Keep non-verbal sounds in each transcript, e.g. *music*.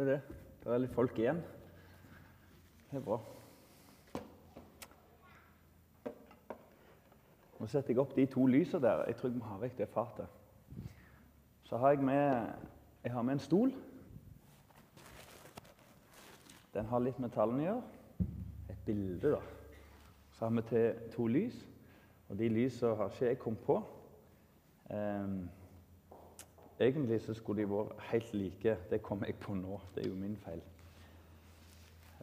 Se det. Det er litt folk igjen. Det er bra. Nå setter jeg opp de to lysene der. Jeg tror jeg må ha vekk det fatet. Så har jeg med, jeg har med en stol. Den har litt med tallene å gjøre. Et bilde, da. Så har vi til to lys. Og de lysene har ikke jeg kommet på. Um, Egentlig så skulle de vært helt like. Det kom jeg på nå. Det er jo min feil.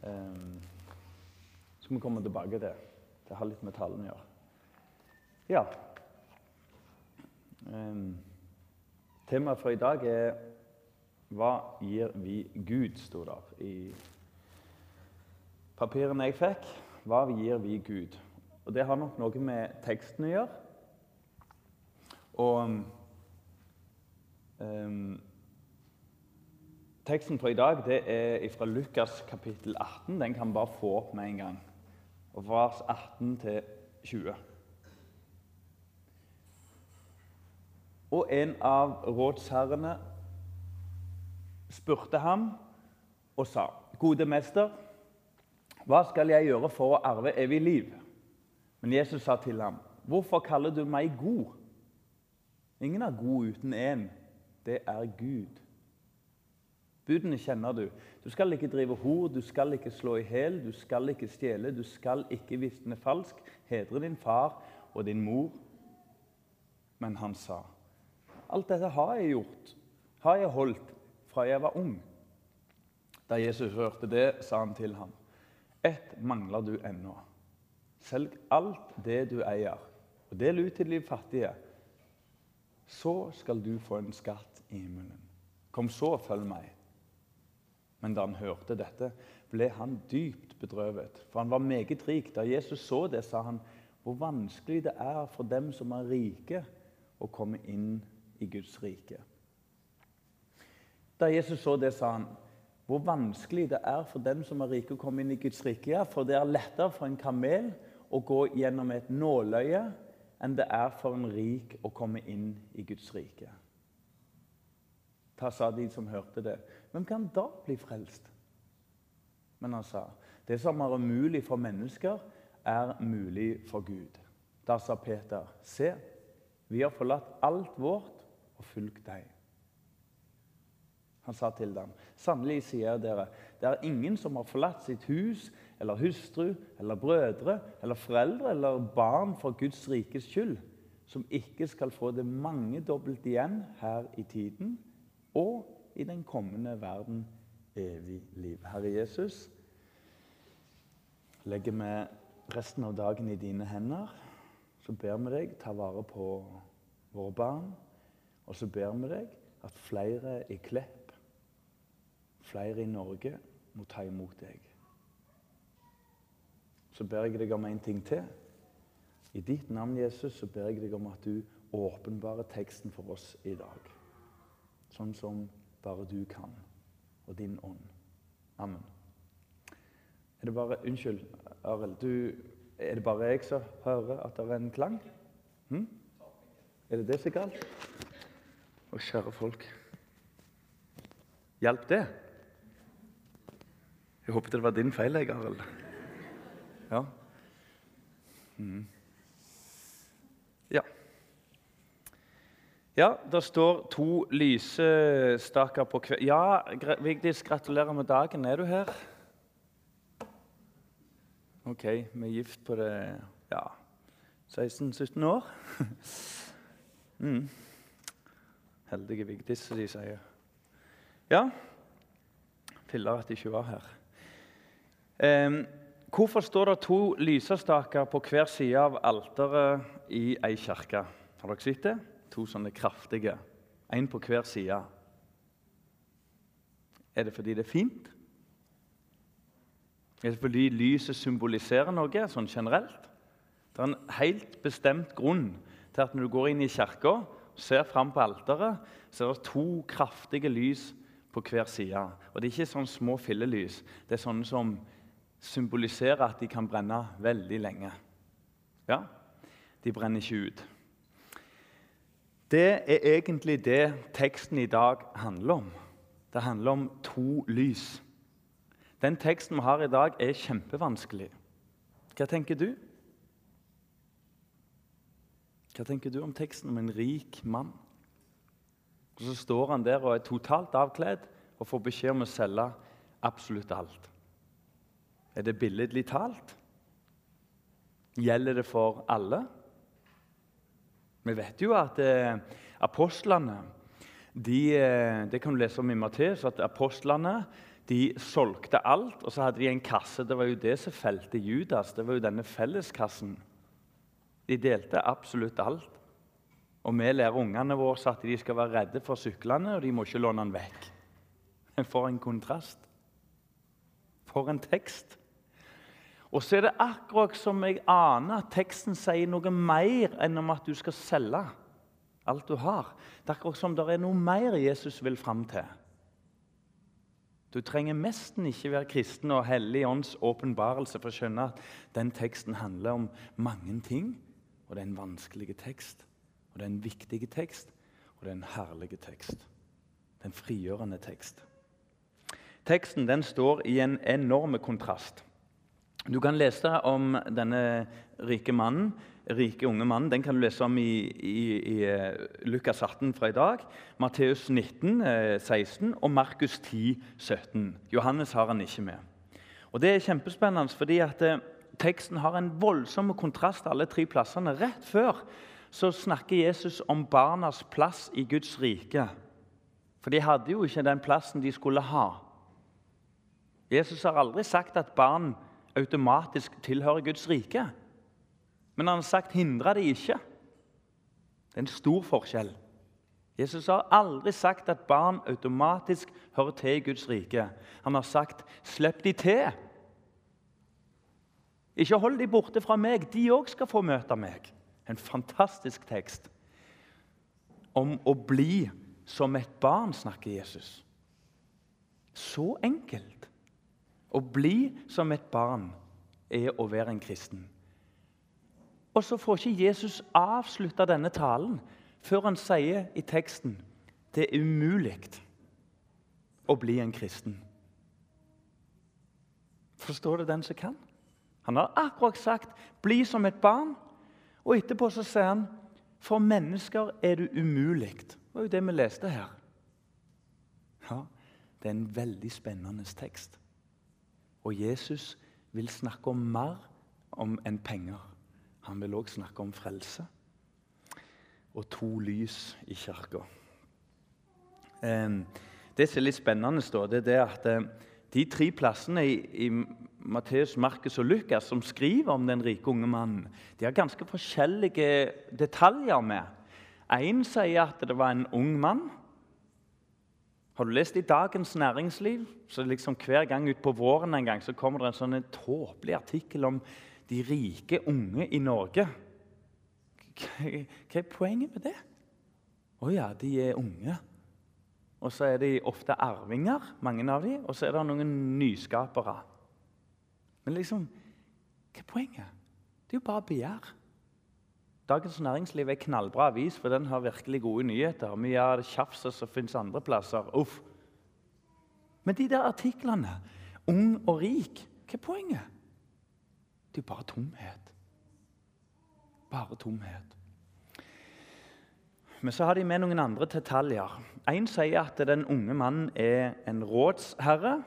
Um, så skal vi komme tilbake til. Det har litt med tallene å gjøre. Ja. Um, temaet for i dag er 'Hva gir vi Gud?' sto der i papirene jeg fikk. Hva gir vi Gud? Og Det har nok noe med teksten å gjøre. Og Um, teksten for i dag det er fra Lukas kapittel 18. Den kan vi bare få opp med en gang. Og Vers 18 til 20. Og en av rådsherrene spurte ham og sa, 'Gode mester, hva skal jeg gjøre for å arve evig liv?' Men Jesus sa til ham, 'Hvorfor kaller du meg god?' Ingen er god uten én, det er Gud. Budene kjenner du. Du skal ikke drive hor, du skal ikke slå i hæl, du skal ikke stjele, du skal ikke vitne falsk, hedre din far og din mor. Men han sa, alt dette har jeg gjort, har jeg holdt fra jeg var ung. Da Jesus hørte det, sa han til ham, ett mangler du ennå. Selg alt det du eier, og del ut til de fattige. Så skal du få en skatt i himmelen. Kom så og følg meg. Men da han hørte dette, ble han dypt bedrøvet, for han var meget rik. Da Jesus så det, sa han hvor vanskelig det er for dem som er rike, å komme inn i Guds rike. Da Jesus så det, sa han hvor vanskelig det er for dem som er rike, å komme inn i Guds rike. Ja, for det er lettere for en kamel å gå gjennom et nåløye enn det er for en rik å komme inn i Guds rike. Da sa de som hørte det, hvem kan da bli frelst? Men han sa, det som er umulig for mennesker, er mulig for Gud. Da sa Peter, se, vi har forlatt alt vårt og fulgt deg. Han sa til dem, sannelig sier dere, det er ingen som har forlatt sitt hus eller hustru eller brødre eller foreldre eller barn for Guds rikes skyld, som ikke skal få det mangedobbelt igjen her i tiden og i den kommende verden evig liv. Herre Jesus, legger vi resten av dagen i dine hender. Så ber vi deg ta vare på våre barn. Og så ber vi deg at flere i Klepp, flere i Norge, må ta imot deg. Så ber jeg deg om en ting til. I ditt navn, Jesus, så ber jeg deg om at du åpenbarer teksten for oss i dag sånn som bare du kan, og din ånd. Amen. Er det bare Unnskyld, Arild. Er det bare jeg som hører at det er en klang? Hm? Er det det som er galt? Å, kjære folk. Hjalp det? Jeg håpet det var din feil, jeg, Arild. Ja. Mm. Ja. Ja, det står to lysestaker på hver Ja, Vigdis, gratulerer med dagen. Er du her? OK, vi er gift på det ja, 16-17 år. *laughs* mm. Heldige Vigdis, som de sier. Ja, filler at de ikke var her. Um, hvorfor står det to lysestaker på hver side av alteret i ei kirke? Har dere sett det? To sånne kraftige. Én på hver side. Er det fordi det er fint? Er det fordi lyset symboliserer noe sånn generelt? Det er en helt bestemt grunn til at når du går inn i kirka og ser fram på alteret, så er det to kraftige lys på hver side. Og Det er ikke sånn små fillelys. Det er sånne som symboliserer at de kan brenne veldig lenge. Ja, De brenner ikke ut. Det er egentlig det teksten i dag handler om. Det handler om to lys. Den teksten vi har i dag, er kjempevanskelig. Hva tenker du? Hva tenker du om teksten om en rik mann? Og Så står han der og er totalt avkledd og får beskjed om å selge absolutt alt. Er det billedlig talt? Gjelder det for alle? Vi vet jo at eh, apostlene de, eh, Det kan du lese om i Matteus, at apostlene de solgte alt, og så hadde de en kasse. Det var jo det som felte Judas. Det var jo denne felleskassen. De delte absolutt alt. Og vi lærer ungene våre at de skal være redde for syklene, og de må ikke låne den vekk. *laughs* For en kontrast. For en tekst. Og så er det akkurat som jeg aner at teksten sier noe mer enn om at du skal selge alt du har. Det er akkurat som det er noe mer Jesus vil fram til. Du trenger nesten ikke være kristen og Hellig ånds åpenbarelse for å skjønne at den teksten handler om mange ting. Og det er en vanskelig tekst, og det er en viktig tekst, og det er en herlig tekst. Det er en frigjørende tekst. Teksten den står i en enorm kontrast. Du kan lese om denne rike mannen, rike unge mannen. Den kan du lese om i, i, i eh, Lukas 18 fra i dag, Matteus 19, 16 eh, og Markus 10, 17. Johannes har han ikke med. Og Det er kjempespennende, fordi at eh, teksten har en voldsom kontrast alle tre plassene. Rett før så snakker Jesus om barnas plass i Guds rike. For de hadde jo ikke den plassen de skulle ha. Jesus har aldri sagt at barn automatisk tilhører Guds rike. Men han har sagt 'hindre de ikke'. Det er en stor forskjell. Jesus har aldri sagt at barn automatisk hører til i Guds rike. Han har sagt 'slipp de til'. Ikke hold de borte fra meg, de òg skal få møte meg. En fantastisk tekst. Om å bli som et barn, snakker Jesus. Så enkelt. Å bli som et barn er å være en kristen. Og så får ikke Jesus avslutta denne talen før han sier i teksten det er umulig å bli en kristen. Forstår du den som kan? Han har akkurat sagt 'bli som et barn', og etterpå så sier han 'for mennesker er du umulig'. Det var jo det vi leste her. Ja, Det er en veldig spennende tekst. Og Jesus vil snakke om mer om enn penger. Han vil òg snakke om frelse og to lys i kirka. Det som er litt spennende, det er at eh, de tre plassene i Matteus, Markus og Lukas som skriver om den rike unge mannen, de har ganske forskjellige detaljer med. Én sier at det var en ung mann. Har du lest i Dagens Næringsliv? Så liksom Hver gang utpå våren en gang, så kommer det en sånn tåpelig artikkel om de rike unge i Norge. Hva er poenget med det? Å ja, de er unge. Og så er de ofte arvinger, mange av de, og så er det noen nyskapere. Men liksom Hva er poenget? Det er jo bare begjær. Dagens Næringsliv er knallbra avis, for den har virkelig gode nyheter. Mye av det tjafset som fins andre plasser. Uff. Men de der artiklene, ung og rik, hva er poenget? Det er bare tomhet. Bare tomhet. Men så har de med noen andre detaljer. Én sier at den unge mannen er en rådsherre.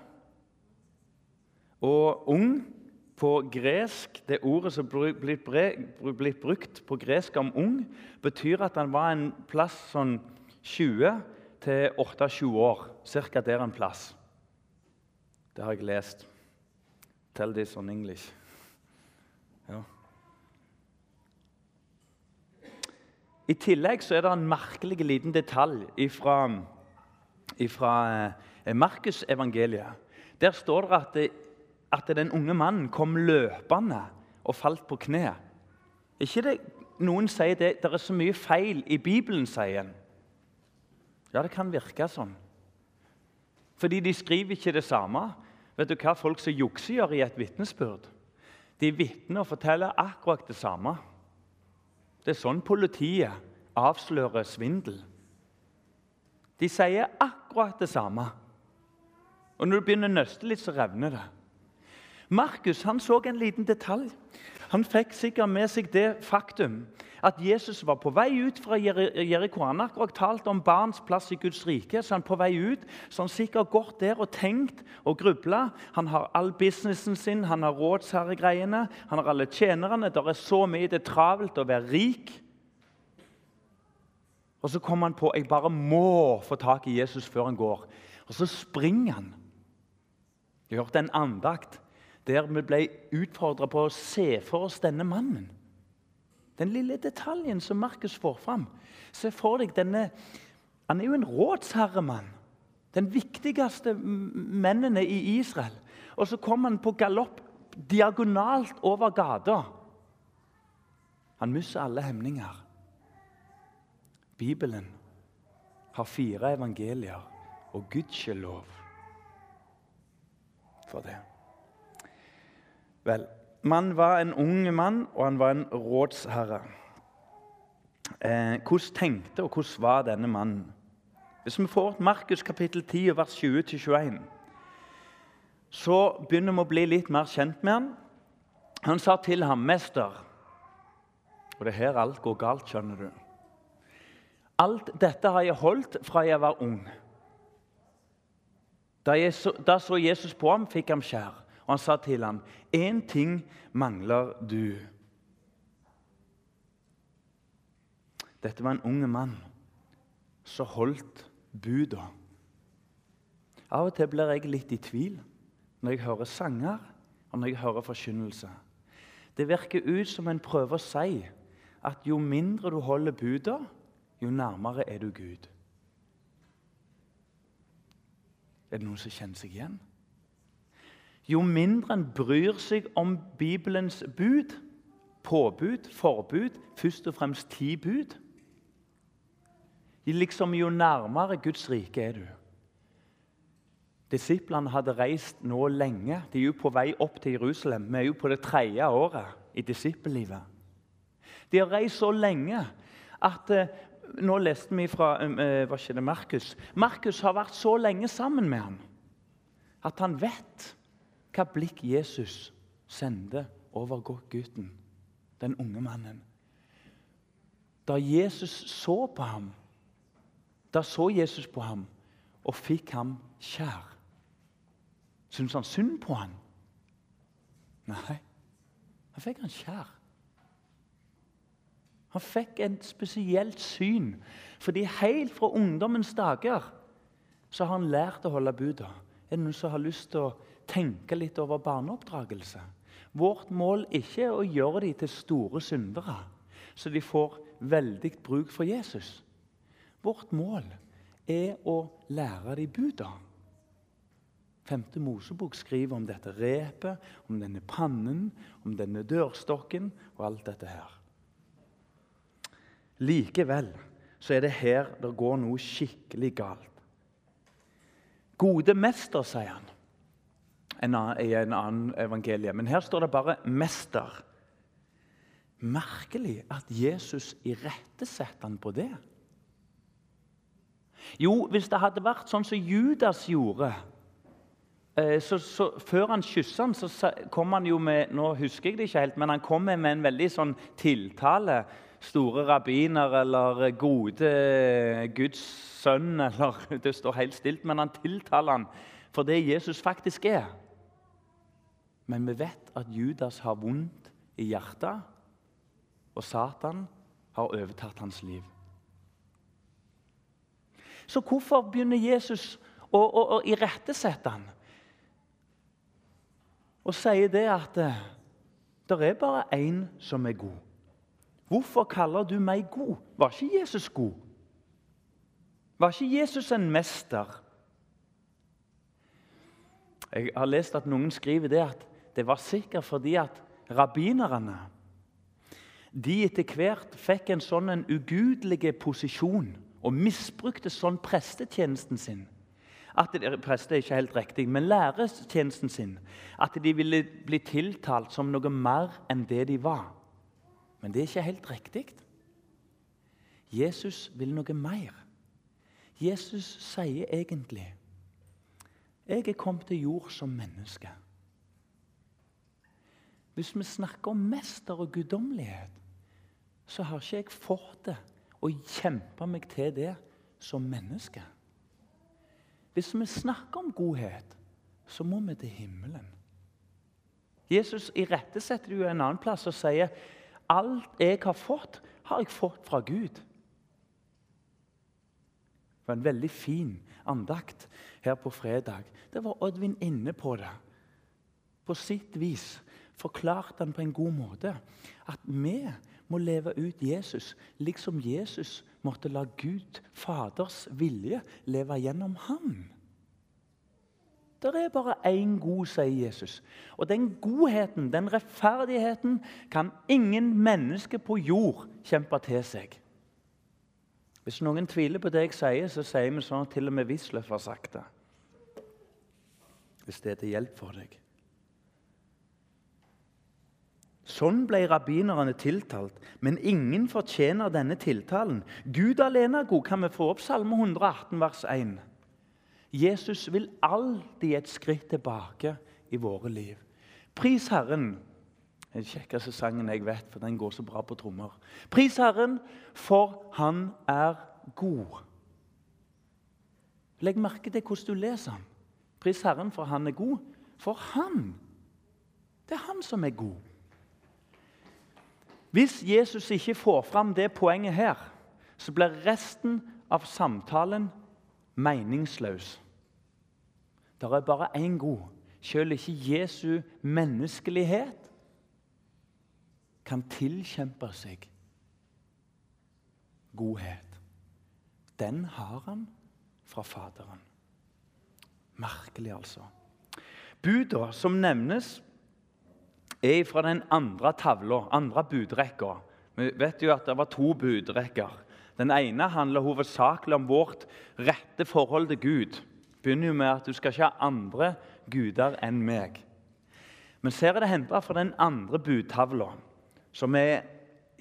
Og ung på gresk, Det ordet som blitt brukt på gresk om ung, betyr at han var en plass sånn 20 til 28 år. Ca. der en plass. Det har jeg lest. Tell this on English. Ja. I tillegg så er det en merkelig liten detalj fra Markusevangeliet. Markus' evangeliet. Der står det at at den unge mannen kom løpende og falt på kne. Ikke det noen sier det, det er så mye feil i Bibelen, sier en. Ja, det kan virke sånn. Fordi de skriver ikke det samme. Vet du hva folk som jukser, gjør i et vitnesbyrd? De vitner og forteller akkurat det samme. Det er sånn politiet avslører svindel. De sier akkurat det samme. Og når du begynner å nøste litt, så revner det. Markus han så en liten detalj. Han fikk sikkert med seg det faktum at Jesus var på vei ut fra Jeriko. Han akkurat talt om barns plass i Guds rike. Så han på vei ut, så han sikkert gått der og tenkt og grubla. Han har all businessen sin, han har rådsherregreiene, han har alle tjenerne. Det er så mye det er travelt å være rik. Og så kommer han på jeg bare må få tak i Jesus før han går. Og så springer han. Jeg hørte en andakt der vi ble utfordra på å se for oss denne mannen. Den lille detaljen som Markus får fram. Se for deg denne Han er jo en rådsherremann. Den viktigste mennene i Israel. Og så kommer han på galopp diagonalt over gata. Han mister alle hemninger. Bibelen har fire evangelier, og gudskjelov for det. Vel, man var en ung mann, og han var en rådsherre. Eh, hvordan tenkte og hvordan var denne mannen? Hvis vi får Markus kapittel 10, vers 20-21, så begynner vi å bli litt mer kjent med han. Han sa til ham, 'Mester' Og det er her alt går galt, skjønner du. Alt dette har jeg holdt fra jeg var ung. Da, så, Jesus på ham, fikk han skjær. Og han sa til ham, 'Én ting mangler du.' Dette var en ung mann som holdt buda. Av og til blir jeg litt i tvil når jeg hører sanger og når jeg hører forkynnelse. Det virker ut som en prøver å si at jo mindre du holder buda, jo nærmere er du Gud. Er det noen som kjenner seg igjen? Jo mindre en bryr seg om Bibelens bud, påbud, forbud, først og fremst ti bud, liksom jo nærmere Guds rike er du. Disiplene hadde reist nå lenge. De er jo på vei opp til Jerusalem. Vi er jo på det tredje året i disippellivet. De har reist så lenge at eh, Nå leste vi fra var ikke det, Markus. Markus har vært så lenge sammen med ham at han vet hva blikk Jesus sendte over gutten, den unge mannen. Da Jesus så på ham, da så Jesus på ham og fikk ham kjær. Syntes han synd på ham? Nei, han fikk han kjær. Han fikk et spesielt syn, fordi helt fra ungdommens dager så har han lært å holde buda. Er det noen som har lyst til å tenke litt over barneoppdragelse? Vårt mål ikke er å gjøre dem til store syndere, så de får veldig bruk for Jesus. Vårt mål er å lære dem buda. Femte Mosebok skriver om dette repet, om denne pannen, om denne dørstokken og alt dette her. Likevel så er det her det går noe skikkelig galt. Gode mester, sier han i en annen evangelie. Men her står det bare 'mester'. Merkelig at Jesus irettesetter han på det. Jo, hvis det hadde vært sånn som Judas gjorde eh, så, så, Før han kyssa han, så kom han jo med nå husker jeg det ikke helt, men han kom med en veldig sånn tiltale. Store rabbiner eller gode Guds sønn eller *laughs* Det står helt stilt, men han tiltaler han for det Jesus faktisk er. Men vi vet at Judas har vondt i hjertet, og Satan har overtatt hans liv. Så hvorfor begynner Jesus å, å, å irettesette ham? Og sier det at eh, det er bare én som er god. Hvorfor kaller du meg god? Var ikke Jesus god? Var ikke Jesus en mester? Jeg har lest at noen skriver det at det var sikkert fordi at rabbinerne de etter hvert fikk en sånn en ugudelig posisjon og misbrukte sånn prestetjenesten sin at de, Preste er ikke helt riktig, men lærertjenesten sin. At de ville bli tiltalt som noe mer enn det de var. Men det er ikke helt riktig. Jesus vil noe mer. Jesus sier egentlig Jeg er kommet til jord som menneske. Hvis vi snakker om mester og guddommelighet, så har ikke jeg fått det å kjempe meg til det som menneske. Hvis vi snakker om godhet, så må vi til himmelen. Jesus irettesetter jo en annen plass og sier alt jeg har fått, har jeg fått fra Gud. Det var en veldig fin andakt her på fredag. Det var Oddvin inne på det. På sitt vis forklarte han på en god måte at vi må leve ut Jesus liksom Jesus måtte la Gud, Faders vilje, leve gjennom ham. Det er bare én god, sier Jesus. Og den godheten, den rettferdigheten, kan ingen menneske på jord kjempe til seg. Hvis noen tviler på det jeg sier, så sier vi sånn at til og med Wisløff har sagt det. Hvis det er til hjelp for deg. Sånn ble rabbinerne tiltalt, men ingen fortjener denne tiltalen. Gud alene er god. Kan vi få opp Salme 118, vers 1? Jesus vil alltid et skritt tilbake i våre liv. Pris Herren. Den kjekkeste sangen jeg vet, for den går så bra på trommer. Pris Herren, for Han er god. Legg merke til hvordan du leser den. Pris Herren, for Han er god. For Han. Det er Han som er god. Hvis Jesus ikke får fram det poenget her, så blir resten av samtalen meningsløs. Det er bare én god. Selv ikke Jesu menneskelighet kan tilkjempe seg godhet. Den har han fra Faderen. Merkelig, altså. Buda som nevnes, er fra den andre tavla, andre budrekka. Vi vet jo at det var to budrekker. Den ene handler hovedsakelig om vårt rette forhold til Gud. Begynner jo med at du skal ikke ha andre guder enn meg. Men så er det henta fra den andre budtavla, som er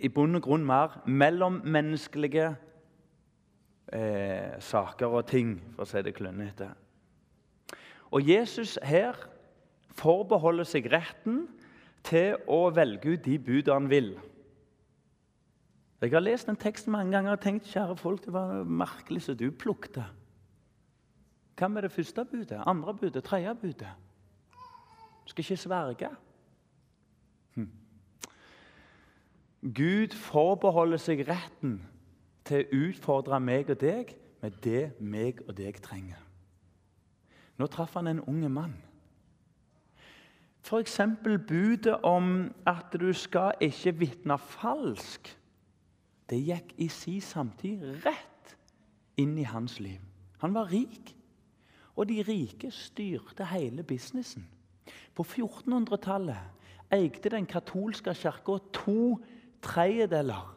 i bunn og grunn mer mellommenneskelige eh, saker og ting, for å si det klønete. Og Jesus her forbeholder seg retten til å velge ut de budene han vil. Jeg har lest den teksten mange ganger og tenkt kjære folk, det var merkelig så du plukket. Hva med det første budet, andre budet, tredje budet? Du skal ikke sverge. Hm. Gud forbeholder seg retten til å utfordre meg og deg med det meg og deg trenger. Nå traff han en unge mann. F.eks. budet om at du skal ikke vitne falsk. Det gikk i si samtid rett inn i hans liv. Han var rik, og de rike styrte hele businessen. På 1400-tallet eide den katolske kirka to tredjedeler,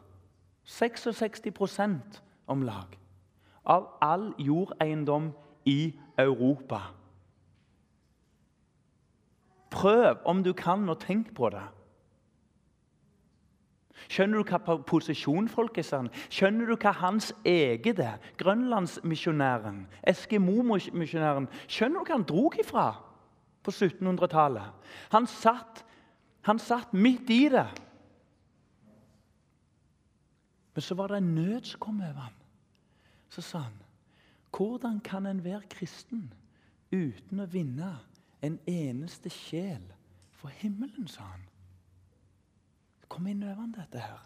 66% om lag, av all jordeiendom i Europa. Prøv om du kan, og tenk på det. Skjønner du hva posisjonfolk er sånn? Skjønner du hva hans eget er? Grønlandsmisjonæren, Eskimo-misjonæren. Skjønner du hva han dro ifra på 1700-tallet? Han, han satt midt i det. Men så var det en nød som kom over ham. Så sa han, 'Hvordan kan en være kristen uten å vinne en eneste sjel for himmelen, sa han. Kom inn over dette her.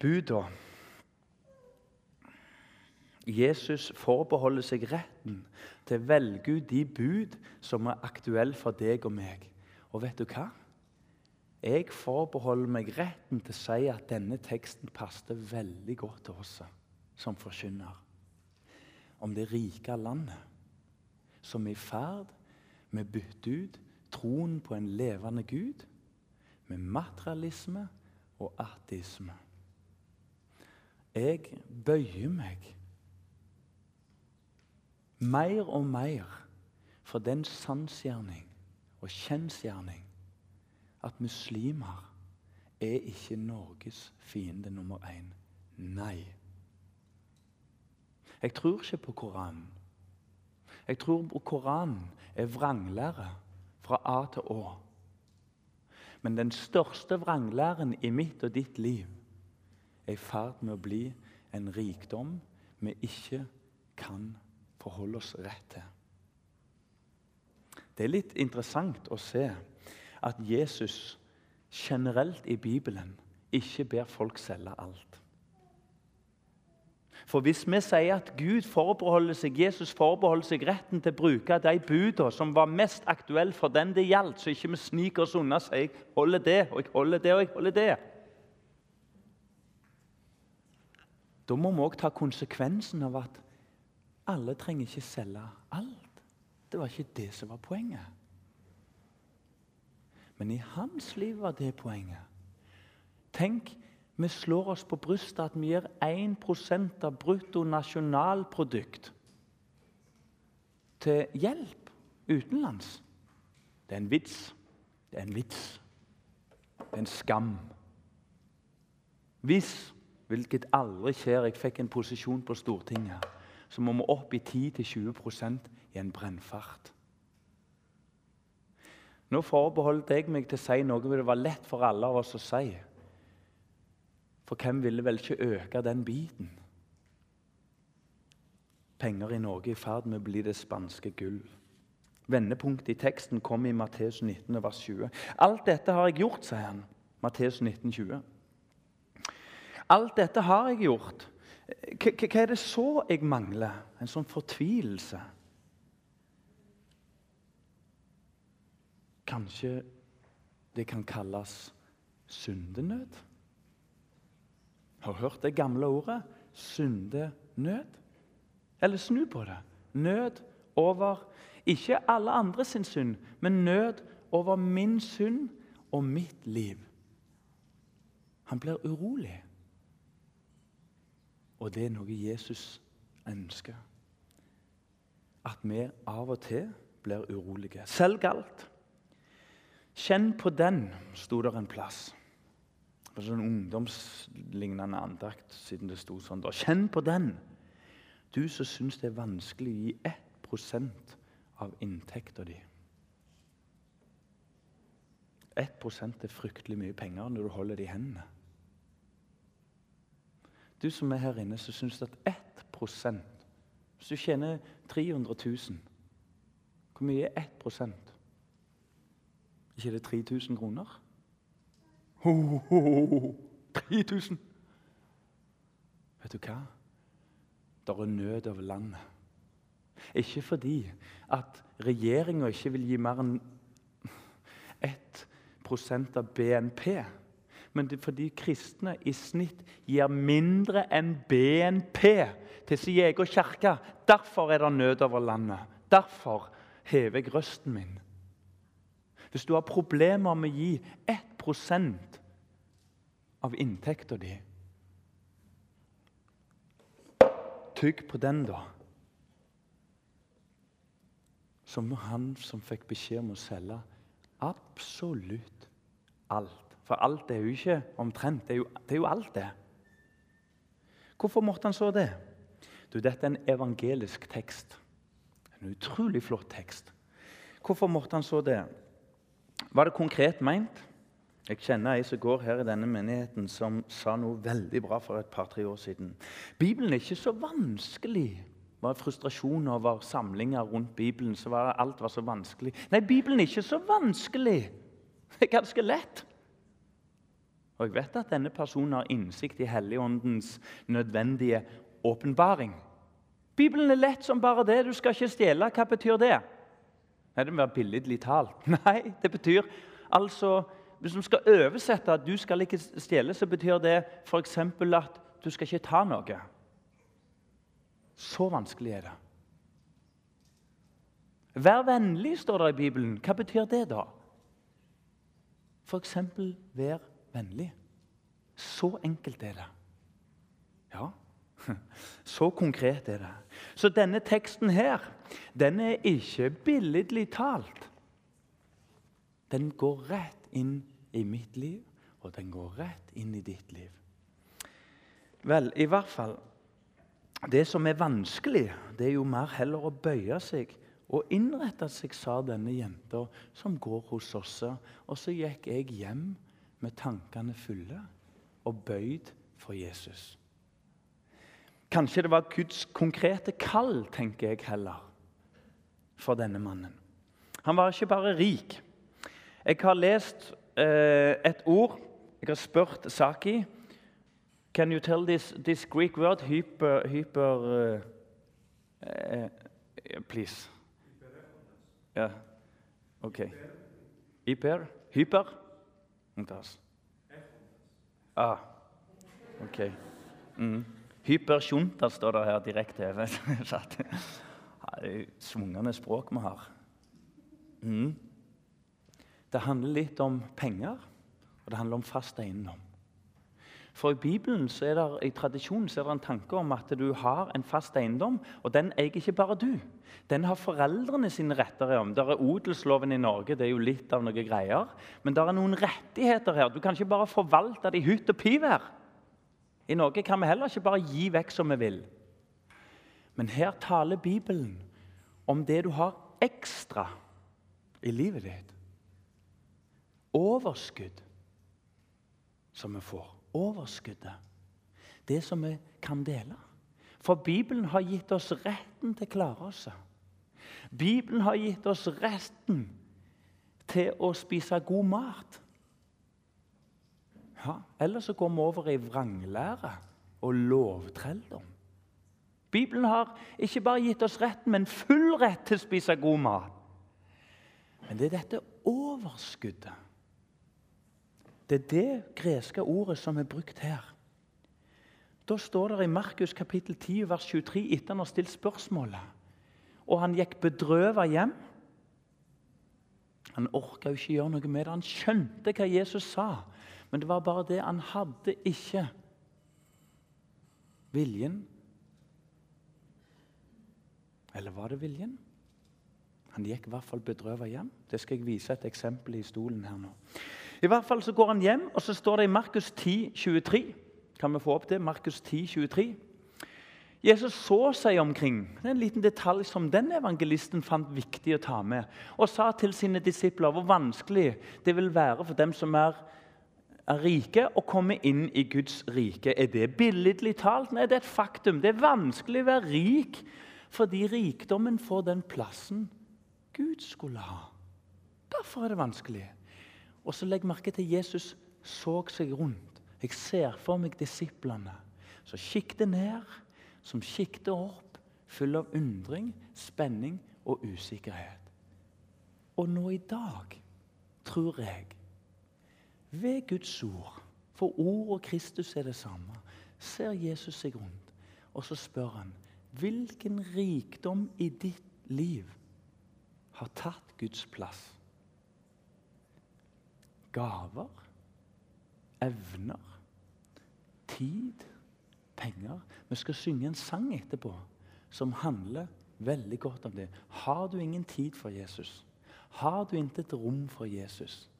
Buda. Jesus forbeholder seg retten til å velge ut de bud som er aktuelle for deg og meg. Og vet du hva? Jeg forbeholder meg retten til å si at denne teksten passer veldig godt til oss som forkynner om det rike landet som er i ferd med å bytte ut troen på en levende Gud med materialisme og ateisme. Jeg bøyer meg mer og mer for den sannsgjerning og kjensgjerning at muslimer er ikke Norges fiende nummer én. Nei. Jeg tror ikke på Koranen. Jeg tror på Koranen er vranglære fra A til Å. Men den største vranglæren i mitt og ditt liv er i ferd med å bli en rikdom vi ikke kan forholde oss rett til. Det er litt interessant å se at Jesus generelt i Bibelen ikke ber folk selge alt. For hvis vi sier at Gud forbeholder seg, Jesus forbeholder seg retten til å bruke de budene som var mest aktuelle for den det gjaldt, så ikke vi sniker oss unna og sier 'jeg holder det, og jeg holder det, og jeg holder det'. Da må vi òg ta konsekvensen av at alle trenger ikke selge alt. Det var ikke det som var poenget. Men i hans liv var det poenget. Tenk vi slår oss på brystet at vi gir 1 av bruttonasjonalprodukt til hjelp utenlands. Det er en vits. Det er en vits. Det er en skam. Hvis, hvilket aldri skjer, jeg fikk en posisjon på Stortinget, så må vi opp i 10-20% i en brennfart. Nå forbeholdt jeg meg til å si noe det var lett for alle av oss å si. For hvem ville vel ikke øke den biten? Penger i Norge i ferd med å bli det spanske gull. Vendepunktet i teksten kom i Matteus 19, vers 20. Alt dette har jeg gjort, sier han. Matteus 19, 20. Alt dette har jeg gjort. Hva er det så jeg mangler? En sånn fortvilelse. Kanskje det kan kalles syndenød? Har du hørt det gamle ordet? Syndenød. Eller snu på det. Nød over ikke alle andre sin synd, men nød over min synd og mitt liv. Han blir urolig. Og det er noe Jesus ønsker. At vi av og til blir urolige. Selv galt. Kjenn på den, sto der en plass på sånn ungdomslignende andakt siden det sto sånn. da. Kjenn på den, du som syns det er vanskelig å gi 1 av inntekta di. 1 er fryktelig mye penger når du holder det i hendene. Du som er her inne, som syns at 1 Hvis du tjener 300 000, hvor mye er 1 ikke er det 3000 kroner? Ho, oh, oh, 3000! Vet du hva? Det er nød over landet. Ikke fordi at regjeringa ikke vil gi mer enn 1% av BNP. Men fordi kristne i snitt gir mindre enn BNP til sin egen kirke. Derfor er det nød over landet. Derfor hever jeg røsten min. Hvis du har problemer med å gi 1 av inntekta di. Tygg på den, da. Som han som fikk beskjed om å selge absolutt alt. For alt er jo ikke omtrent. Det er jo, det er jo alt, det. Hvorfor måtte han så det? Du, Dette er en evangelisk tekst. En utrolig flott tekst. Hvorfor måtte han så det? Var det konkret meint? Jeg kjenner ei som går her i denne menigheten, som sa noe veldig bra for et par-tre år siden. Bibelen er ikke så vanskelig. Det var frustrasjon over samlinger rundt Bibelen. så var alt var så vanskelig. Nei, Bibelen er ikke så vanskelig. Det er ganske lett. Og jeg vet at denne personen har innsikt i Helligåndens nødvendige åpenbaring. Bibelen er lett som bare det. Du skal ikke stjele. Hva betyr det? Nei, Det må være billedlig talt. *laughs* Nei, det betyr altså hvis du skal oversette at du skal ikke stjele, så betyr det f.eks. at du skal ikke ta noe. Så vanskelig er det. Vær vennlig, står det i Bibelen. Hva betyr det, da? F.eks. vær vennlig. Så enkelt er det. Ja, *laughs* så konkret er det. Så denne teksten her, den er ikke billedlig talt. Den går rett inn i mitt liv, og den går rett inn i ditt liv. Vel, i hvert fall det som er vanskelig, det er jo mer heller å bøye seg og innrette seg, sa denne jenta som går hos oss. Og så gikk jeg hjem med tankene fulle og bøyd for Jesus. Kanskje det var Guds konkrete kall, tenker jeg heller, for denne mannen. Han var ikke bare rik. Jeg har lest eh, et ord Jeg har spurt Saki Can you tell this, this Greek word hyper, hyper uh, uh, Please. Ja. OK. Hyper? Hyper? Ah. OK. Mm. Hypersjunta står det her direkte *laughs* Svungende språk vi har. Mm. Det handler litt om penger, og det handler om fast eiendom. For i Bibelen så er det, i tradisjonen så er det en tanke om at du har en fast eiendom, og den eier ikke bare du. Den har foreldrene sine retter om. Der er odelsloven i Norge, det er jo litt av noen greier. Men der er noen rettigheter her. Du kan ikke bare forvalte det i hytt og pivær. I Norge kan vi heller ikke bare gi vekk som vi vil. Men her taler Bibelen om det du har ekstra i livet ditt. Overskudd som vi får overskuddet. Det som vi kan dele. For Bibelen har gitt oss retten til å klare oss. Bibelen har gitt oss retten til å spise god mat. Ja, Ellers så går vi over i vranglære og lovtrelldom. Bibelen har ikke bare gitt oss retten, men full rett til å spise god mat. Men det er dette overskuddet det er det greske ordet som er brukt her. Da står det i Markus kapittel 10, vers 23, etter han har stilt spørsmålet Og han gikk bedrøva hjem. Han orka ikke gjøre noe med det. Han skjønte hva Jesus sa, men det var bare det han hadde ikke viljen. Eller var det viljen? Han gikk i hvert fall bedrøva hjem. Det skal jeg vise et eksempel i stolen her nå. I hvert fall så går han hjem, og så står det i Markus 10, 23. Kan vi få opp det? Markus 10, 23. Jesus så seg omkring. Det er en liten detalj som den evangelisten fant viktig å ta med. Og sa til sine disipler hvor vanskelig det vil være for dem som er, er rike, å komme inn i Guds rike. Er det billedlig talt? Nei, det er et faktum. Det er vanskelig å være rik fordi rikdommen får den plassen Gud skulle ha. Derfor er det vanskelig. Og så Legg merke til Jesus så seg rundt. Jeg ser for meg disiplene som kikket ned, som kikket opp, full av undring, spenning og usikkerhet. Og nå i dag tror jeg, ved Guds ord, for ord og Kristus er det samme, ser Jesus seg rundt, og så spør han hvilken rikdom i ditt liv har tatt Guds plass gaver, evner, tid, penger. Vi skal synge en sang etterpå som handler veldig godt om det. Har du ingen tid for Jesus? Har du intet rom for Jesus?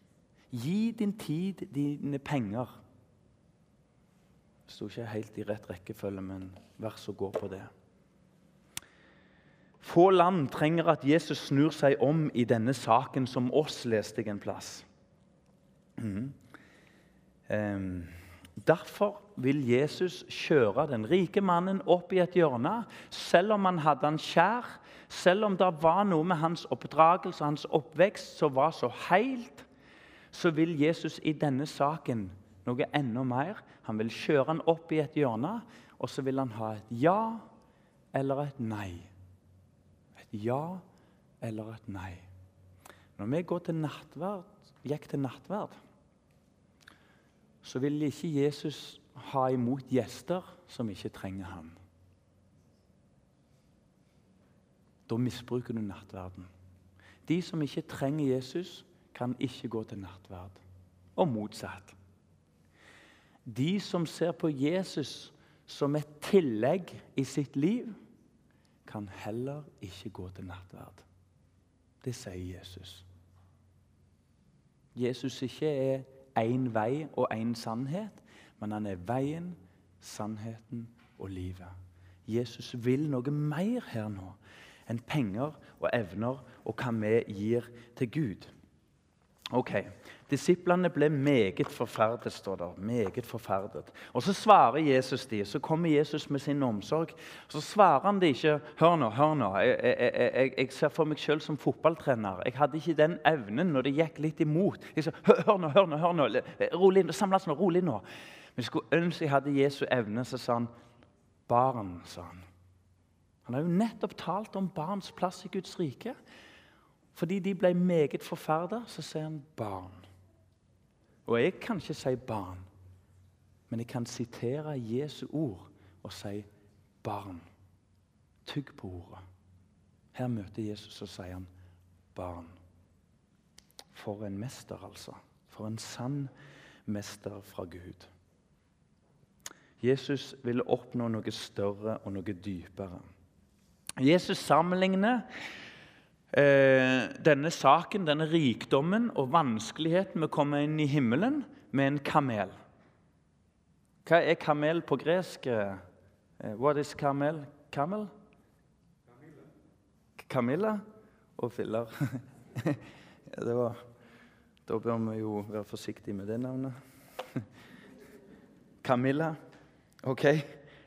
Gi din tid, dine penger. Det sto ikke helt i rett rekkefølge, men verset går på det. Få land trenger at Jesus snur seg om i denne saken som oss, leste jeg en plass. Mm. Um, derfor vil Jesus kjøre den rike mannen opp i et hjørne, selv om han hadde han kjær, selv om det var noe med hans oppdragelse hans oppvekst som var så helt, så vil Jesus i denne saken noe enda mer. Han vil kjøre han opp i et hjørne, og så vil han ha et ja eller et nei. Et ja eller et nei. Når vi går til nattverd, gikk til nattverd, så vil ikke Jesus ha imot gjester som ikke trenger ham. Da misbruker du nattverden. De som ikke trenger Jesus, kan ikke gå til nattverd. Og motsatt. De som ser på Jesus som et tillegg i sitt liv, kan heller ikke gå til nattverd. Det sier Jesus. Jesus ikke er én vei og én sannhet, men han er veien, sannheten og livet. Jesus vil noe mer her nå enn penger og evner og hva vi gir til Gud. Ok, Disiplene ble meget forferdet, står det. Meget forferdet. Og Så svarer Jesus de, så kommer Jesus med sin omsorg. Så svarer han de ikke Hør nå, hør nå. Jeg, jeg, jeg, jeg ser for meg selv som fotballtrener. Jeg hadde ikke den evnen når det gikk litt imot. Jeg sa, hør, hør nå, hør nå, hør nå. Rolig nå, samles nå, rolig nå. Men jeg skulle ønske jeg hadde Jesu evne. Så sa han, barn, sa han. Han har jo nettopp talt om barns plass i Guds rike. Fordi de ble meget forferda, så sier han barn. Og jeg kan ikke si barn, men jeg kan sitere Jesu ord og si barn. Tygg på ordet. Her møter Jesus og sier han barn. For en mester, altså. For en sann mester fra Gud. Jesus ville oppnå noe større og noe dypere. Jesus sammenligner denne saken, denne rikdommen og vanskeligheten med å komme inn i himmelen, med en kamel. Hva er kamel på gresk? Eh, what is kamel? Kamel? Kamilla og filler. *laughs* var, da bør vi jo være forsiktige med det navnet. *laughs* Camilla. OK.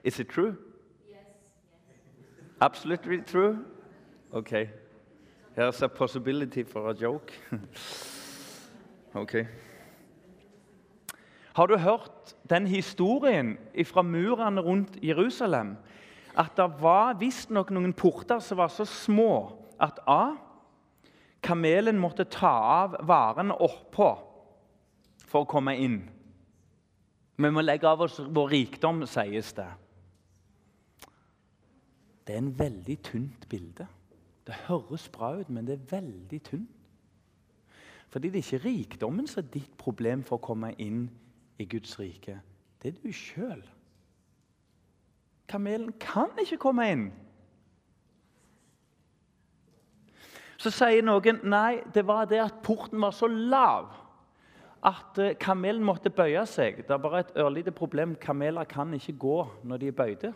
Is it true? Yes. Absolutely true? OK. Here's a possibility for a joke. *laughs* ok. Har du hørt den historien fra murene rundt Jerusalem? At det var visstnok noen porter som var så små at A. Kamelen måtte ta av varene oppå for å komme inn. Vi må legge av oss vår rikdom, sies det. Det er en veldig tynt bilde. Det høres bra ut, men det er veldig tynt. Fordi det er ikke rikdommen som er ditt problem for å komme inn i Guds rike. Det er du sjøl. Kamelen kan ikke komme inn. Så sier noen nei, det var det at porten var så lav at eh, kamelen måtte bøye seg. Det er bare et ørlite problem. Kameler kan ikke gå når de er bøyde,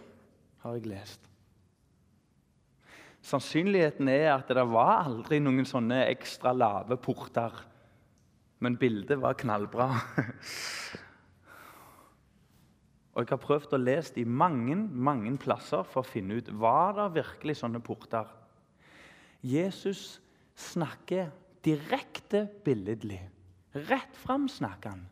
har jeg lest. Sannsynligheten er at det var aldri noen sånne ekstra lave porter. Men bildet var knallbra. Og Jeg har prøvd å lese i mange mange plasser for å finne ut var det virkelig sånne porter. Jesus snakker direkte billedlig. Rett fram snakker han.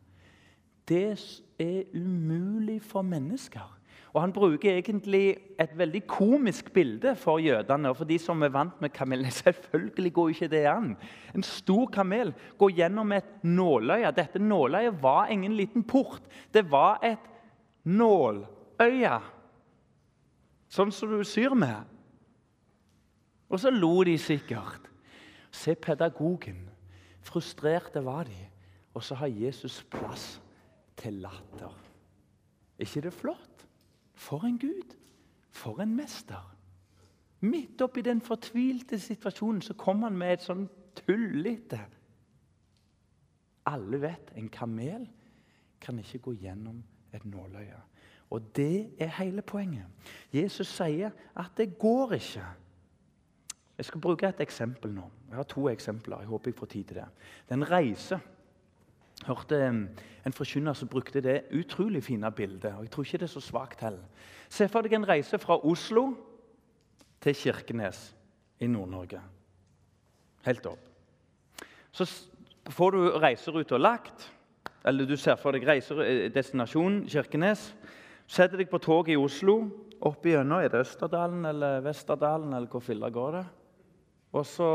Det er umulig for mennesker. Og Han bruker egentlig et veldig komisk bilde for jødene. og For de som er vant med kamelene, *laughs* Selvfølgelig går ikke det an. En stor kamel går gjennom et nåløye. Dette nåløyet var ingen liten port. Det var et nåløye. Sånn som du syr med. Og så lo de sikkert. Se pedagogen. Frustrerte var de. Og så har Jesus plass til latter. Er ikke det flott? For en Gud! For en mester! Midt oppi den fortvilte situasjonen så kom han med et sånn tullete Alle vet en kamel kan ikke gå gjennom et nåløye. Og det er hele poenget. Jesus sier at det går ikke. Jeg skal bruke et eksempel nå. Jeg har to eksempler. Jeg håper jeg får tid til det. Det er en reise hørte en forkynner som brukte det utrolig fine bildet. og jeg tror ikke det er så svagt heller. Se for deg en reise fra Oslo til Kirkenes i Nord-Norge. Helt opp. Så får du reiseruta lagt, eller du ser for deg reisedestinasjonen Kirkenes. Setter deg på toget i Oslo. Opp igjennom er det Østerdalen eller Vesterdalen, eller hvor filla går det? Og så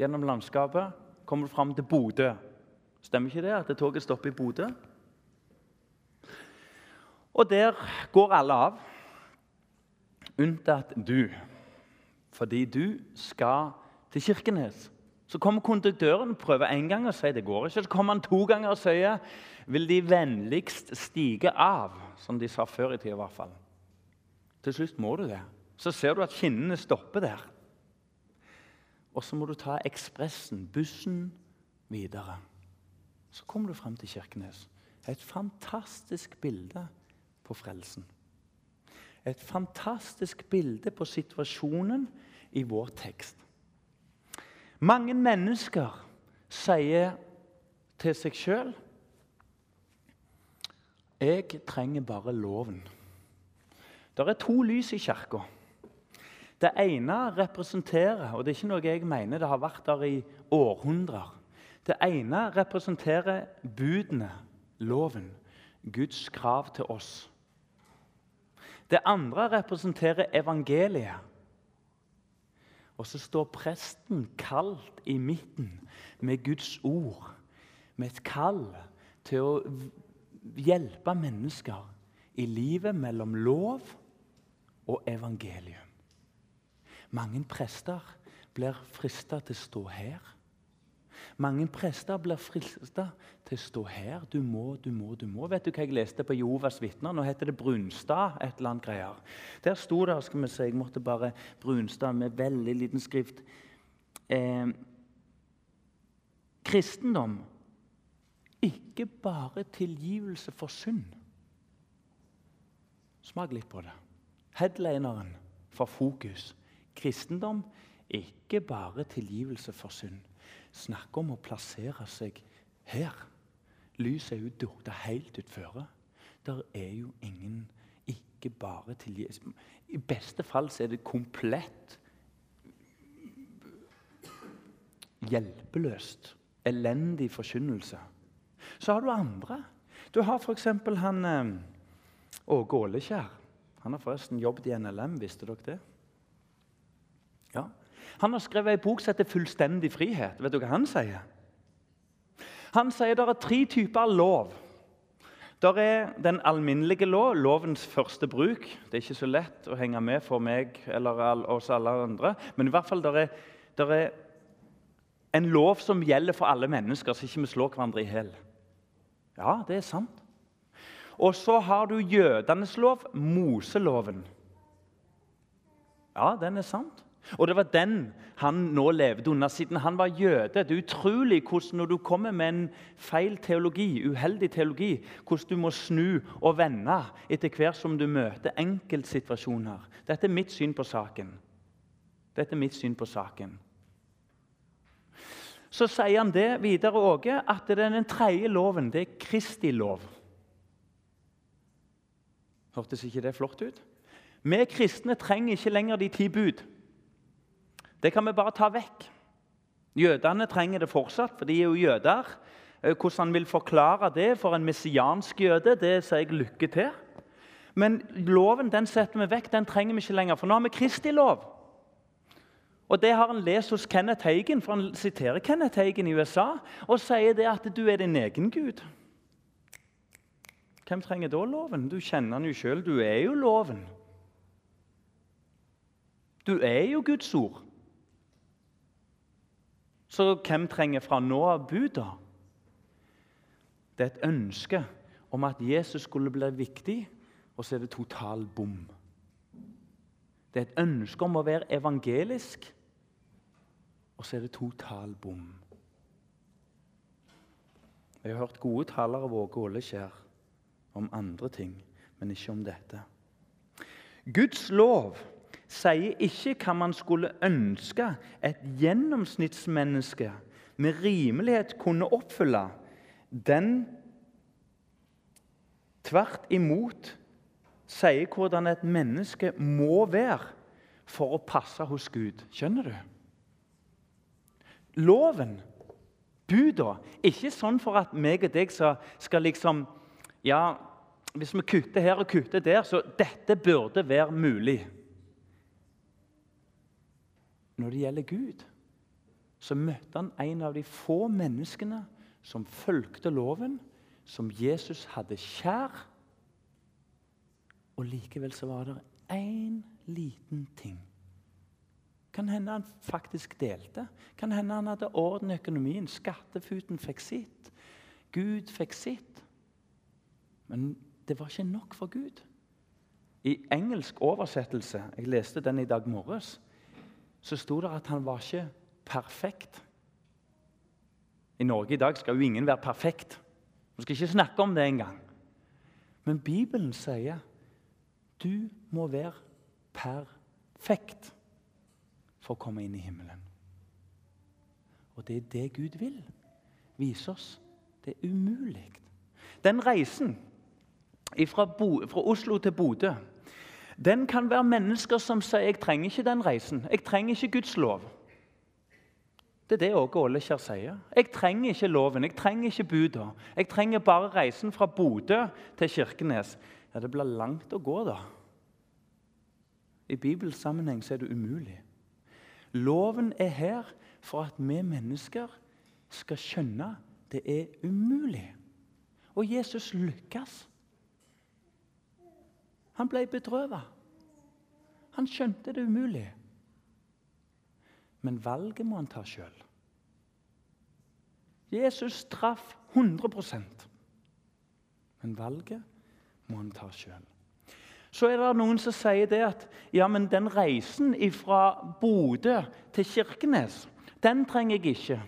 gjennom landskapet kommer du fram til Bodø. Stemmer ikke det at toget stopper i Bodø? Og der går alle av, unntatt du. Fordi du skal til Kirkenes. Så kommer konduktøren og prøver én gang og sier det går ikke. Så kommer han to ganger og sier vil de vennligst stige av. Som de sa før i tida, i hvert fall. Til slutt må du det. Så ser du at skinnene stopper der. Og så må du ta ekspressen, bussen, videre. Så kommer du frem til Kirkenes. Et fantastisk bilde på frelsen. Et fantastisk bilde på situasjonen i vår tekst. Mange mennesker sier til seg sjøl Jeg trenger bare loven. Det er to lys i kirka. Det ene representerer Og det er ikke noe jeg mener, det har vært der i århundrer. Det ene representerer budene, loven, Guds krav til oss. Det andre representerer evangeliet. Og så står presten kaldt i midten med Guds ord, med et kall til å hjelpe mennesker i livet mellom lov og evangelium. Mange prester blir frista til å stå her mange prester blir fristet til å stå her. Du må, du må, du må. Vet du hva jeg leste på Jovas vitner? Nå heter det Brunstad. et eller annet greier. Der sto det skal vi si, Jeg måtte bare Brunstad med veldig liten skrift. Eh, kristendom ikke bare tilgivelse for synd. Smak litt på det. Headlineren for Fokus. Kristendom ikke bare tilgivelse for synd. Snakk om å plassere seg her. Lyset er jo dukta helt utføre. Der er jo ingen ikke bare tilgivelse I beste fall så er det komplett hjelpeløst. Elendig forkynnelse. Så har du andre. Du har f.eks. han eh, Åge Ålekjær. Han har forresten jobbet i NLM, visste dere det? Ja, han har skrevet ei bok som heter 'Fullstendig frihet'. Vet du hva han sier? Han sier det er tre typer lov. Der er den alminnelige lov, lovens første bruk. Det er ikke så lett å henge med for meg eller oss alle andre. Men i hvert fall der er, der er en lov som gjelder for alle mennesker, så ikke vi slår hverandre i hjel. Ja, det er sant. Og så har du jødenes lov, Moseloven. Ja, den er sant. Og det var den han nå levde under, siden han var jøde. Det er utrolig hvordan når du kommer med en feil teologi, uheldig teologi, hvordan du må snu og vende etter hvert som du møter enkeltsituasjoner. Dette er mitt syn på saken. Dette er mitt syn på saken. Så sier han det videre òg, at den tredje loven det er Kristi lov. Hørtes ikke det flott ut? Vi kristne trenger ikke lenger de ti bud. Det kan vi bare ta vekk. Jødene trenger det fortsatt, for de er jo jøder. Eh, hvordan han vil forklare det for en messiansk jøde, det sier jeg lykke til. Men loven den setter vi vekk. Den trenger vi ikke lenger, for nå har vi Kristi lov. Og Det har han lest hos Kenneth Hagen, for han siterer Kenneth Hagen i USA og sier det at du er din egen gud. Hvem trenger da loven? Du kjenner den jo sjøl. Du er jo loven. Du er jo Guds ord. Så hvem trenger fra nå av buda? Det er et ønske om at Jesus skulle bli viktig, og så er det total bom. Det er et ønske om å være evangelisk, og så er det total bom. Jeg har hørt gode talere av Åge Ålekjær om andre ting, men ikke om dette. Guds lov sier ikke hva man skulle ønske et gjennomsnittsmenneske med rimelighet kunne oppfylle. Den tvert imot sier hvordan et menneske må være for å passe hos Gud. Skjønner du? Loven, buda, ikke sånn for at meg og deg skal liksom Ja, hvis vi kutter her og kutter der, så dette burde være mulig. Når det gjelder Gud, så møtte han en av de få menneskene som fulgte loven, som Jesus hadde kjær. Og likevel så var det én liten ting. Kan hende han faktisk delte. Kan hende han hadde orden i økonomien. Skattefuten fikk sitt. Gud fikk sitt. Men det var ikke nok for Gud. I engelsk oversettelse Jeg leste den i dag morges så sto det at han var ikke perfekt. I Norge i dag skal jo ingen være perfekt. Vi skal ikke snakke om det engang. Men Bibelen sier Du må være perfekt for å komme inn i himmelen. Og det er det Gud vil vise oss. Det er umulig. Den reisen fra, fra Oslo til Bodø den kan være mennesker som sier jeg trenger ikke den reisen. Jeg trenger ikke Guds lov. Det er det Åge Ålekjær sier. Jeg trenger ikke loven, jeg trenger ikke buda. Jeg trenger bare reisen fra Bodø til Kirkenes. Ja, Det blir langt å gå, da. I Bibels sammenheng er det umulig. Loven er her for at vi mennesker skal skjønne det er umulig. Og Jesus lykkes. Han ble bedrøvet. Han skjønte det umulig. Men valget må han ta sjøl. Jesus traff 100% Men valget må han ta sjøl. Så er det noen som sier det at ja, men den reisen fra Bodø til Kirkenes, den trenger jeg ikke.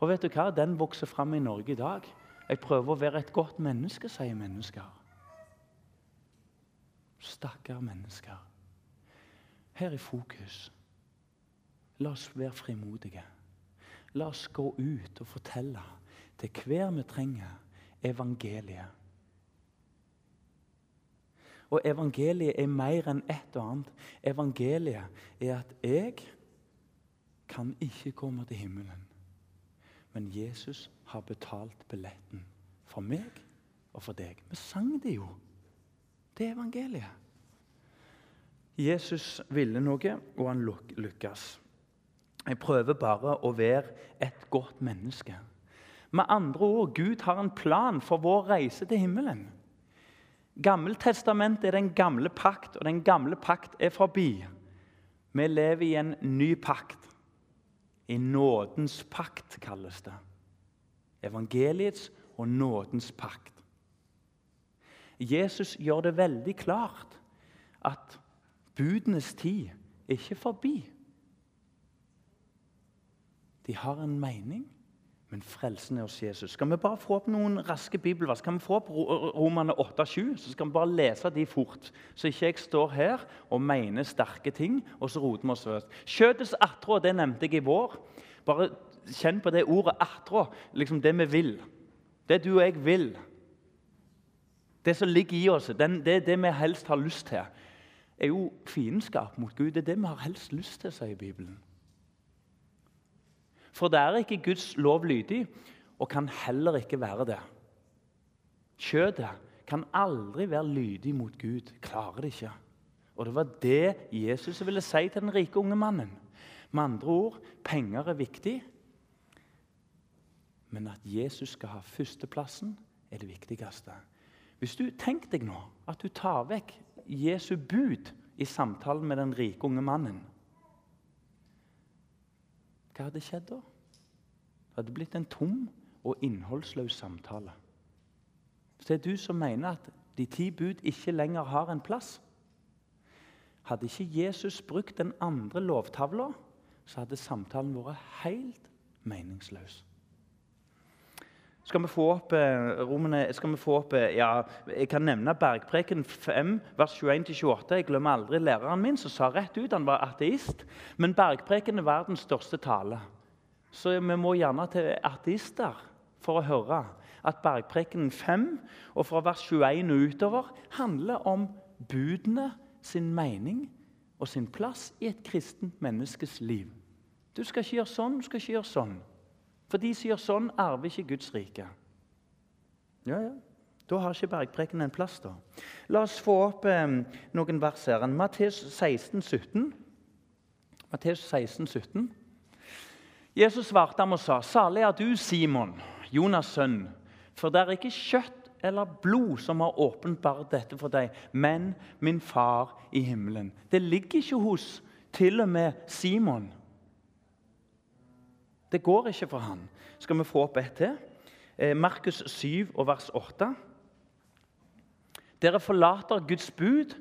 Og vet du hva? Den vokser fram i Norge i dag. Jeg prøver å være et godt menneske, sier mennesker. Stakkar mennesker. Her er fokus. La oss være frimodige. La oss gå ut og fortelle til hver vi trenger, evangeliet. Og evangeliet er mer enn ett og annet. Evangeliet er at jeg kan ikke komme til himmelen. Men Jesus har betalt billetten for meg og for deg. Vi sang det jo. Det er evangeliet. Jesus ville noe, og han lykkes. Jeg prøver bare å være et godt menneske. Med andre ord, Gud har en plan for vår reise til himmelen. Gammeltestamentet er den gamle pakt, og den gamle pakt er forbi. Vi lever i en ny pakt. I nådens pakt, kalles det. Evangeliets og nådens pakt. Jesus gjør det veldig klart at budenes tid er ikke forbi. De har en mening, men frelsen er hos Jesus. Skal vi bare få opp noen raske bibelvers? Kan vi få opp Romane 8-7? Så skal vi bare lese de fort, så ikke jeg står her og mener sterke ting, og så roter vi oss først. Kjøtets attrå, det nevnte jeg i vår. Bare kjenn på det ordet attrå, liksom det vi vil. Det du og jeg vil. Det som ligger i oss, den, det, det vi helst har lyst til, er jo fiendskap mot Gud. Det er det vi har helst lyst til, sier Bibelen. For det er ikke Guds lov lydig, og kan heller ikke være det. Kjødet kan aldri være lydig mot Gud. Klarer det ikke. Og det var det Jesus ville si til den rike unge mannen. Med andre ord penger er viktig, men at Jesus skal ha førsteplassen, er det viktigste. Hvis du Tenk deg nå at du tar vekk Jesu bud i samtalen med den rike unge mannen. Hva hadde skjedd da? Det hadde blitt en tom og innholdsløs samtale. Så det er du som mener at de ti bud ikke lenger har en plass. Hadde ikke Jesus brukt den andre lovtavla, så hadde samtalen vært helt meningsløs. Skal vi få opp eh, romene, skal vi få opp, eh, ja, Jeg kan nevne Bergpreken 5, vers 21-28. Jeg glemmer aldri læreren min som sa rett ut han var ateist. Men Bergpreken er verdens største tale. Så vi må gjerne til ateister for å høre at Bergpreken 5 og fra vers 21 og utover handler om budene sin mening og sin plass i et kristent menneskes liv. Du skal ikke gjøre sånn, du skal ikke gjøre sånn. For de som gjør sånn, arver ikke Guds rike. Ja, ja. Da har ikke bergpreken en plass. da. La oss få opp eh, noen vers her. Matteus 16, 17. Matteus 16, 17. Jesus svarte ham og sa, 'Salig er du, Simon, Jonas' sønn, for det er ikke kjøtt eller blod som har åpenbart dette for deg, men min far i himmelen.' Det ligger ikke hos til og med Simon. Det går ikke for han. Skal vi få opp et til? Eh, Markus 7 og vers 8. Dere forlater Guds bud.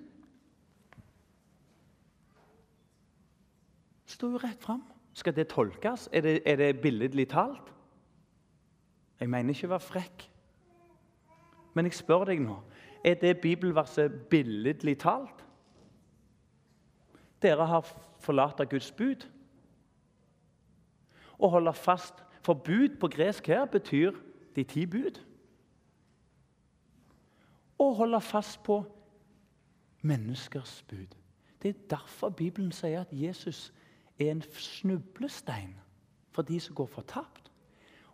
Står jo rett fram. Skal det tolkes? Er det, er det billedlig talt? Jeg mener ikke å være frekk. Men jeg spør deg nå er det bibelverset billedlig talt? Dere har forlatt Guds bud. Å holde fast For bud på gresk her betyr de ti bud. Å holde fast på menneskers bud. Det er derfor Bibelen sier at Jesus er en snublestein for de som går fortapt.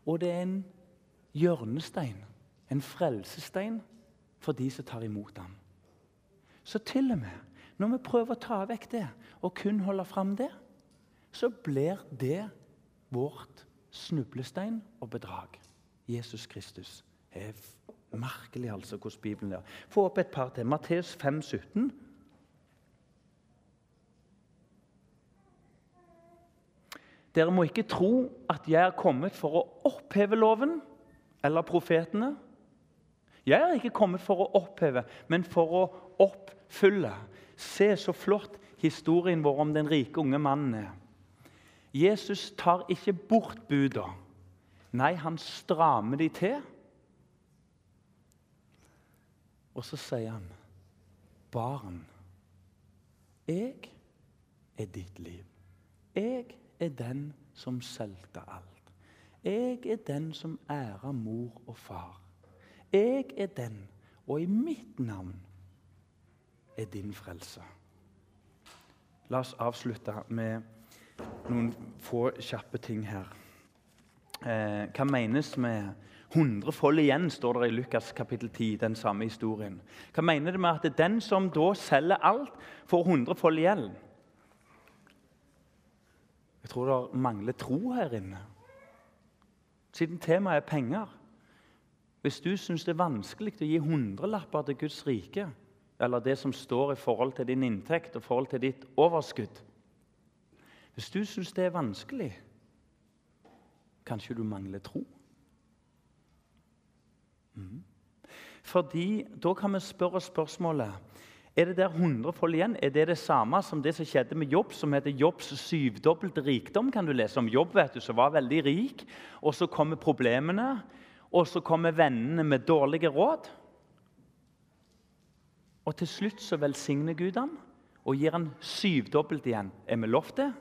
Og det er en hjørnestein, en frelsestein, for de som tar imot ham. Så til og med når vi prøver å ta vekk det og kun holde fram det, så blir det vårt snublestein og bedrag. Jesus Kristus Det er merkelig altså hvordan Bibelen er. Få opp et par til. Matteus 5, 17. Dere må ikke tro at jeg er kommet for å oppheve loven eller profetene. Jeg er ikke kommet for å oppheve, men for å oppfylle. Se så flott historien vår om den rike unge mannen er. Jesus tar ikke bort buda. Nei, han strammer de til. Og så sier han, 'Barn, jeg er ditt liv. Jeg er den som solgte alt. Jeg er den som ærer mor og far. Jeg er den, og i mitt navn er din frelse. La oss avslutte med noen få kjappe ting her. Eh, hva menes med hundrefold igjen, står det i Lukas kapittel 10, den samme historien. Hva mener det med at det er den som da selger alt, får hundrefold gjeld? Jeg tror det mangler tro her inne. Siden temaet er penger. Hvis du syns det er vanskelig å gi hundrelapper til Guds rike, eller det som står i forhold til din inntekt og forhold til ditt overskudd Hvis du syns det er vanskelig, kanskje du mangler tro? Mm. Fordi Da kan vi spørre spørsmålet er det der hundrefold igjen? Er det det samme som det som skjedde med Jobb, som heter Jobbs syvdobbelte rikdom? kan du lese om Jobb, vet du, som var veldig rik. Og så kommer problemene, og så kommer vennene med dårlige råd. Og til slutt så velsigner Gud ham og gir han syvdobbelt igjen. Er vi lovt det?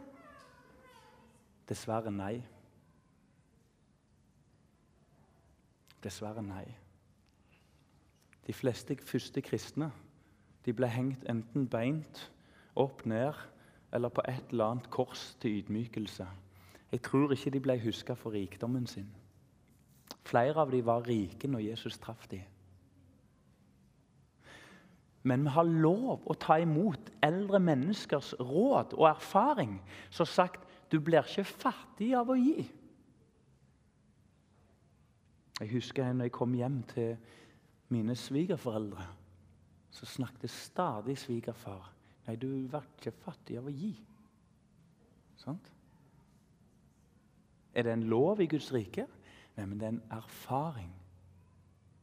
Dessverre nei. Dessverre nei. De fleste første kristne de ble hengt enten beint opp ned eller på et eller annet kors til ydmykelse. Jeg tror ikke de ble huska for rikdommen sin. Flere av dem var rike når Jesus traff dem. Men vi har lov å ta imot eldre menneskers råd og erfaring som sagt du blir ikke fattig av å gi. Jeg husker når jeg kom hjem til mine svigerforeldre, så snakket stadig svigerfar Nei, du blir ikke fattig av å gi. Sant? Er det en lov i Guds rike? Nei, men det er en erfaring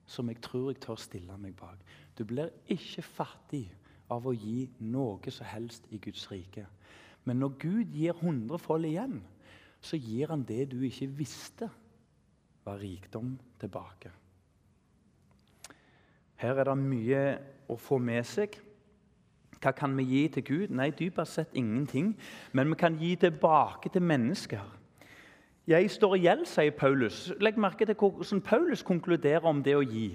som jeg tror jeg tør stille meg bak. Du blir ikke fattig av å gi noe som helst i Guds rike. Men når Gud gir hundrefold igjen, så gir han det du ikke visste var rikdom tilbake. Her er det mye å få med seg. Hva kan vi gi til Gud? Nei, dypest sett ingenting. Men vi kan gi tilbake til mennesker. Jeg står i gjeld, sier Paulus. Legg merke til hvordan Paulus konkluderer om det å gi.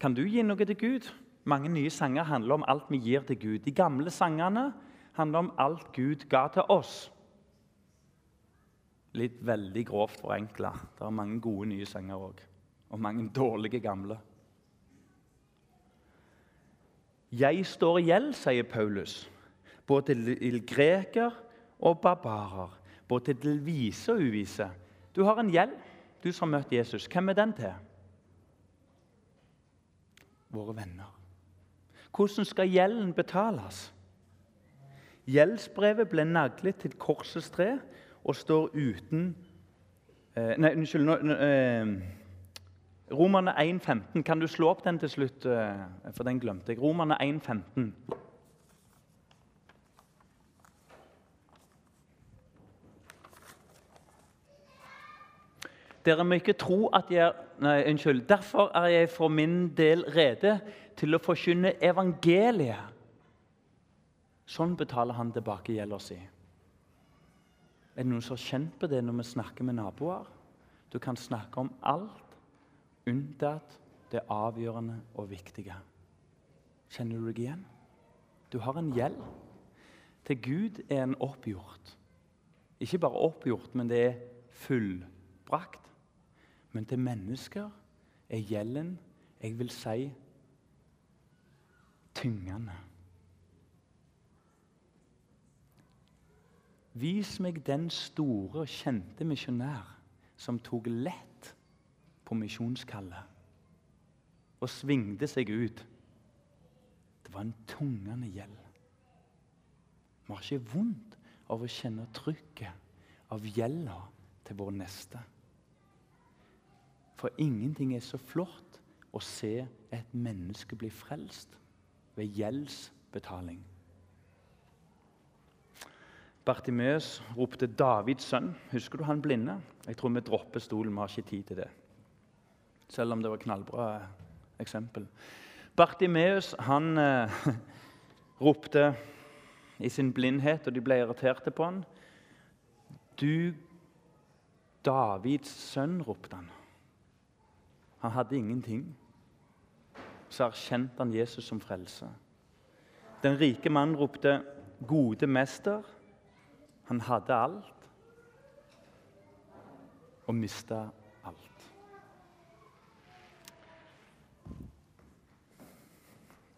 Kan du gi noe til Gud? Mange nye sanger handler om alt vi gir til Gud. De gamle sangene handler om alt Gud ga til oss. Litt veldig grovt forenkla. Det er mange gode nye sanger òg. Og mange dårlige gamle. Jeg står i gjeld, sier Paulus, både til greker og barbarer, både til vise og uvise. Du har en gjeld, du som har møtt Jesus. Hvem er den til? Våre venner. Hvordan skal gjelden betales? Gjeldsbrevet ble naglet til korsets tre og står uten eh, Nei, unnskyld. Eh, Romerne 1,15. Kan du slå opp den til slutt? Eh, for den glemte jeg. Romerne 1,15. Dere må ikke tro at jeg Nei, unnskyld. Derfor er jeg for min del rede til å forkynne evangeliet. Sånn betaler han tilbake gjelda si. Er det noen som har kjent på det når vi snakker med naboer? Du kan snakke om alt unntatt det avgjørende og viktige. Kjenner du deg igjen? Du har en gjeld. Til Gud er en oppgjort. Ikke bare oppgjort, men det er fullbrakt. Men til mennesker er gjelden, jeg vil si, tyngende. Vis meg den store, og kjente misjonær som tok lett på misjonskallet og svingte seg ut. Det var en tungende gjeld. Vi har ikke vondt av å kjenne trykket av gjelda til vår neste. For ingenting er så flott å se et menneske bli frelst ved gjeldsbetaling. Bartimeus ropte 'Davids sønn'. Husker du han blinde? Jeg tror vi dropper stolen, vi har ikke tid til det. Selv om det var knallbra eksempel. Bartimeus han eh, *laughs* ropte i sin blindhet, og de ble irriterte på han. 'Du Davids sønn', ropte han. Han hadde ingenting. Så erkjente han Jesus som frelse. Den rike mannen ropte 'Gode mester'. Han hadde alt og mista